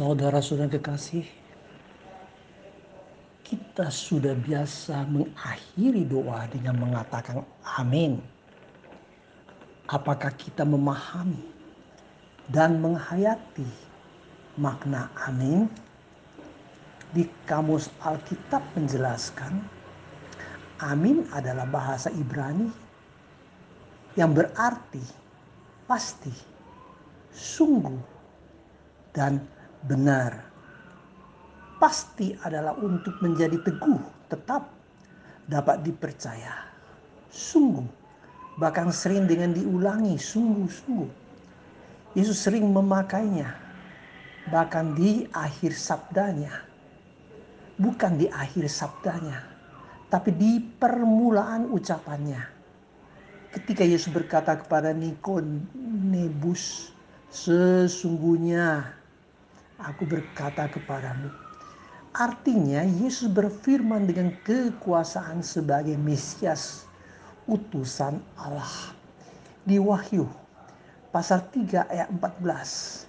Saudara-saudara kekasih, kita sudah biasa mengakhiri doa dengan mengatakan amin. Apakah kita memahami dan menghayati makna amin? Di kamus Alkitab menjelaskan, amin adalah bahasa Ibrani yang berarti pasti, sungguh, dan benar. Pasti adalah untuk menjadi teguh, tetap dapat dipercaya. Sungguh, bahkan sering dengan diulangi, sungguh-sungguh. Yesus sering memakainya, bahkan di akhir sabdanya bukan di akhir sabdanya, tapi di permulaan ucapannya. Ketika Yesus berkata kepada Nikodemus, sesungguhnya aku berkata kepadamu. Artinya Yesus berfirman dengan kekuasaan sebagai Mesias, utusan Allah. Di Wahyu pasal 3 ayat 14,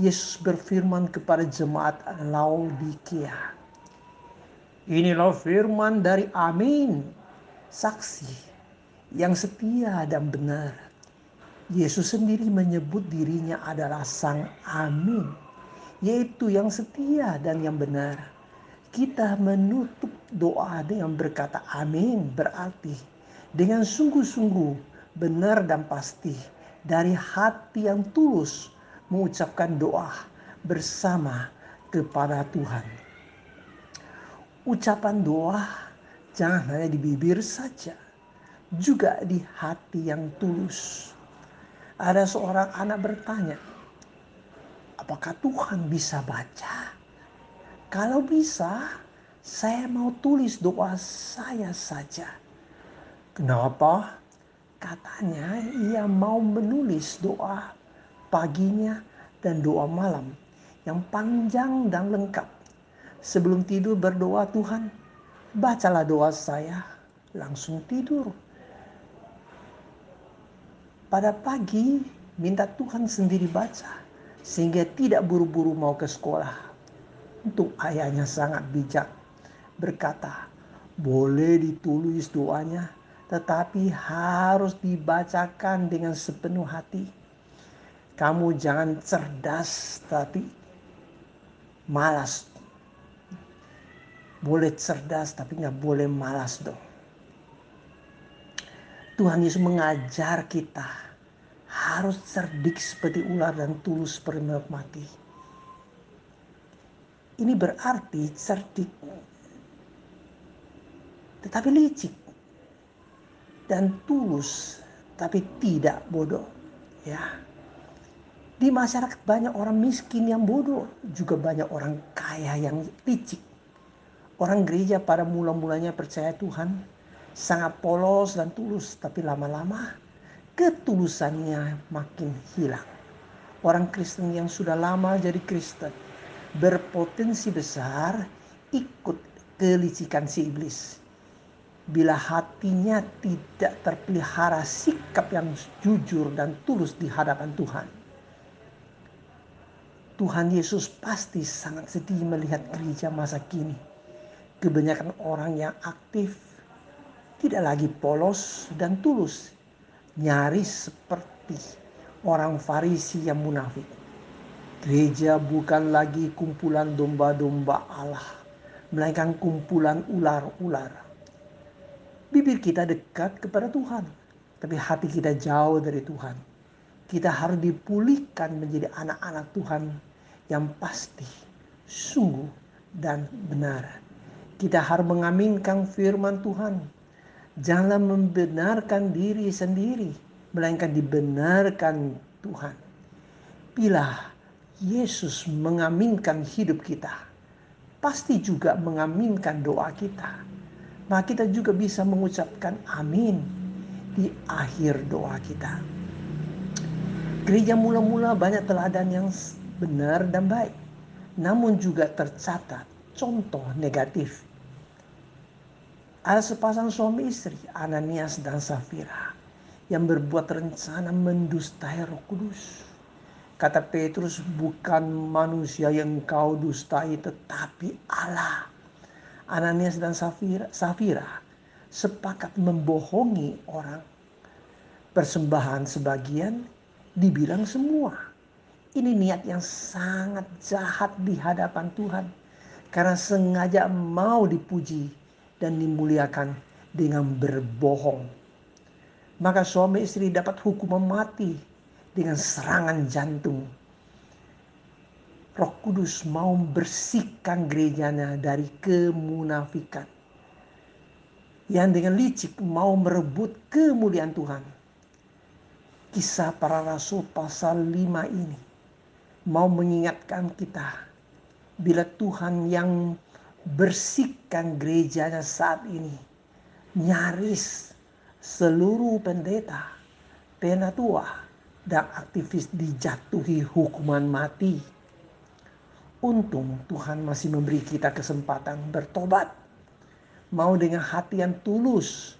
Yesus berfirman kepada jemaat Laodikia Inilah firman dari Amin, saksi yang setia dan benar. Yesus sendiri menyebut dirinya adalah Sang Amin, yaitu yang setia dan yang benar. Kita menutup doa dengan berkata amin berarti dengan sungguh-sungguh benar dan pasti dari hati yang tulus mengucapkan doa bersama kepada Tuhan ucapan doa jangan hanya di bibir saja, juga di hati yang tulus. Ada seorang anak bertanya, apakah Tuhan bisa baca? Kalau bisa, saya mau tulis doa saya saja. Kenapa? Katanya ia mau menulis doa paginya dan doa malam yang panjang dan lengkap Sebelum tidur berdoa Tuhan, bacalah doa saya, langsung tidur. Pada pagi minta Tuhan sendiri baca, sehingga tidak buru-buru mau ke sekolah. Untuk ayahnya sangat bijak, berkata, boleh ditulis doanya, tetapi harus dibacakan dengan sepenuh hati. Kamu jangan cerdas, tapi malas boleh cerdas tapi nggak boleh malas dong. Tuhan Yesus mengajar kita harus cerdik seperti ular dan tulus seperti mati. Ini berarti cerdik tetapi licik dan tulus tapi tidak bodoh ya di masyarakat banyak orang miskin yang bodoh juga banyak orang kaya yang licik Orang gereja pada mula-mulanya percaya Tuhan sangat polos dan tulus, tapi lama-lama ketulusannya makin hilang. Orang Kristen yang sudah lama jadi Kristen berpotensi besar ikut kelicikan si iblis. Bila hatinya tidak terpelihara sikap yang jujur dan tulus di hadapan Tuhan. Tuhan Yesus pasti sangat sedih melihat gereja masa kini kebanyakan orang yang aktif tidak lagi polos dan tulus, nyaris seperti orang Farisi yang munafik. Gereja bukan lagi kumpulan domba-domba Allah, melainkan kumpulan ular-ular. Bibir kita dekat kepada Tuhan, tapi hati kita jauh dari Tuhan. Kita harus dipulihkan menjadi anak-anak Tuhan yang pasti, sungguh, dan benar kita harus mengaminkan firman Tuhan. Janganlah membenarkan diri sendiri, melainkan dibenarkan Tuhan. Bila Yesus mengaminkan hidup kita, pasti juga mengaminkan doa kita. Maka kita juga bisa mengucapkan amin di akhir doa kita. Gereja mula-mula banyak teladan yang benar dan baik, namun juga tercatat contoh negatif ada sepasang suami istri, Ananias dan Safira, yang berbuat rencana mendustai Roh Kudus. Kata Petrus, bukan manusia yang kau dustai tetapi Allah. Ananias dan Safira, Safira sepakat membohongi orang. Persembahan sebagian dibilang semua. Ini niat yang sangat jahat di hadapan Tuhan. Karena sengaja mau dipuji dan dimuliakan dengan berbohong. Maka suami istri dapat hukuman mati dengan serangan jantung. Roh Kudus mau membersihkan gerejanya dari kemunafikan. Yang dengan licik mau merebut kemuliaan Tuhan. Kisah para rasul pasal 5 ini mau mengingatkan kita bila Tuhan yang bersihkan gerejanya saat ini nyaris seluruh pendeta, penatua, dan aktivis dijatuhi hukuman mati. Untung Tuhan masih memberi kita kesempatan bertobat. Mau dengan hati yang tulus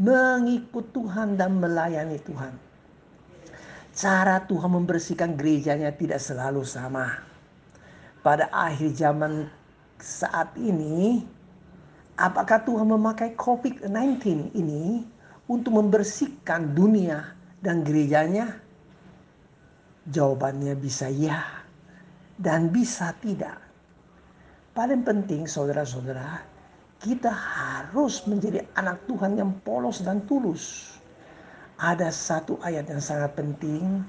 mengikut Tuhan dan melayani Tuhan. Cara Tuhan membersihkan gerejanya tidak selalu sama. Pada akhir zaman saat ini, apakah Tuhan memakai COVID-19 ini untuk membersihkan dunia dan gerejanya? Jawabannya bisa ya dan bisa tidak. Paling penting saudara-saudara, kita harus menjadi anak Tuhan yang polos dan tulus. Ada satu ayat yang sangat penting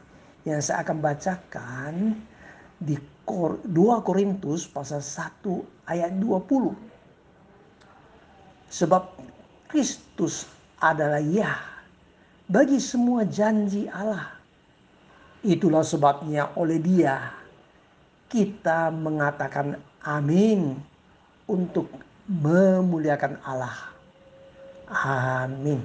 yang saya akan bacakan di 2 Korintus pasal 1 ayat 20. Sebab Kristus adalah ya bagi semua janji Allah Itulah sebabnya oleh dia kita mengatakan amin untuk memuliakan Allah. Amin.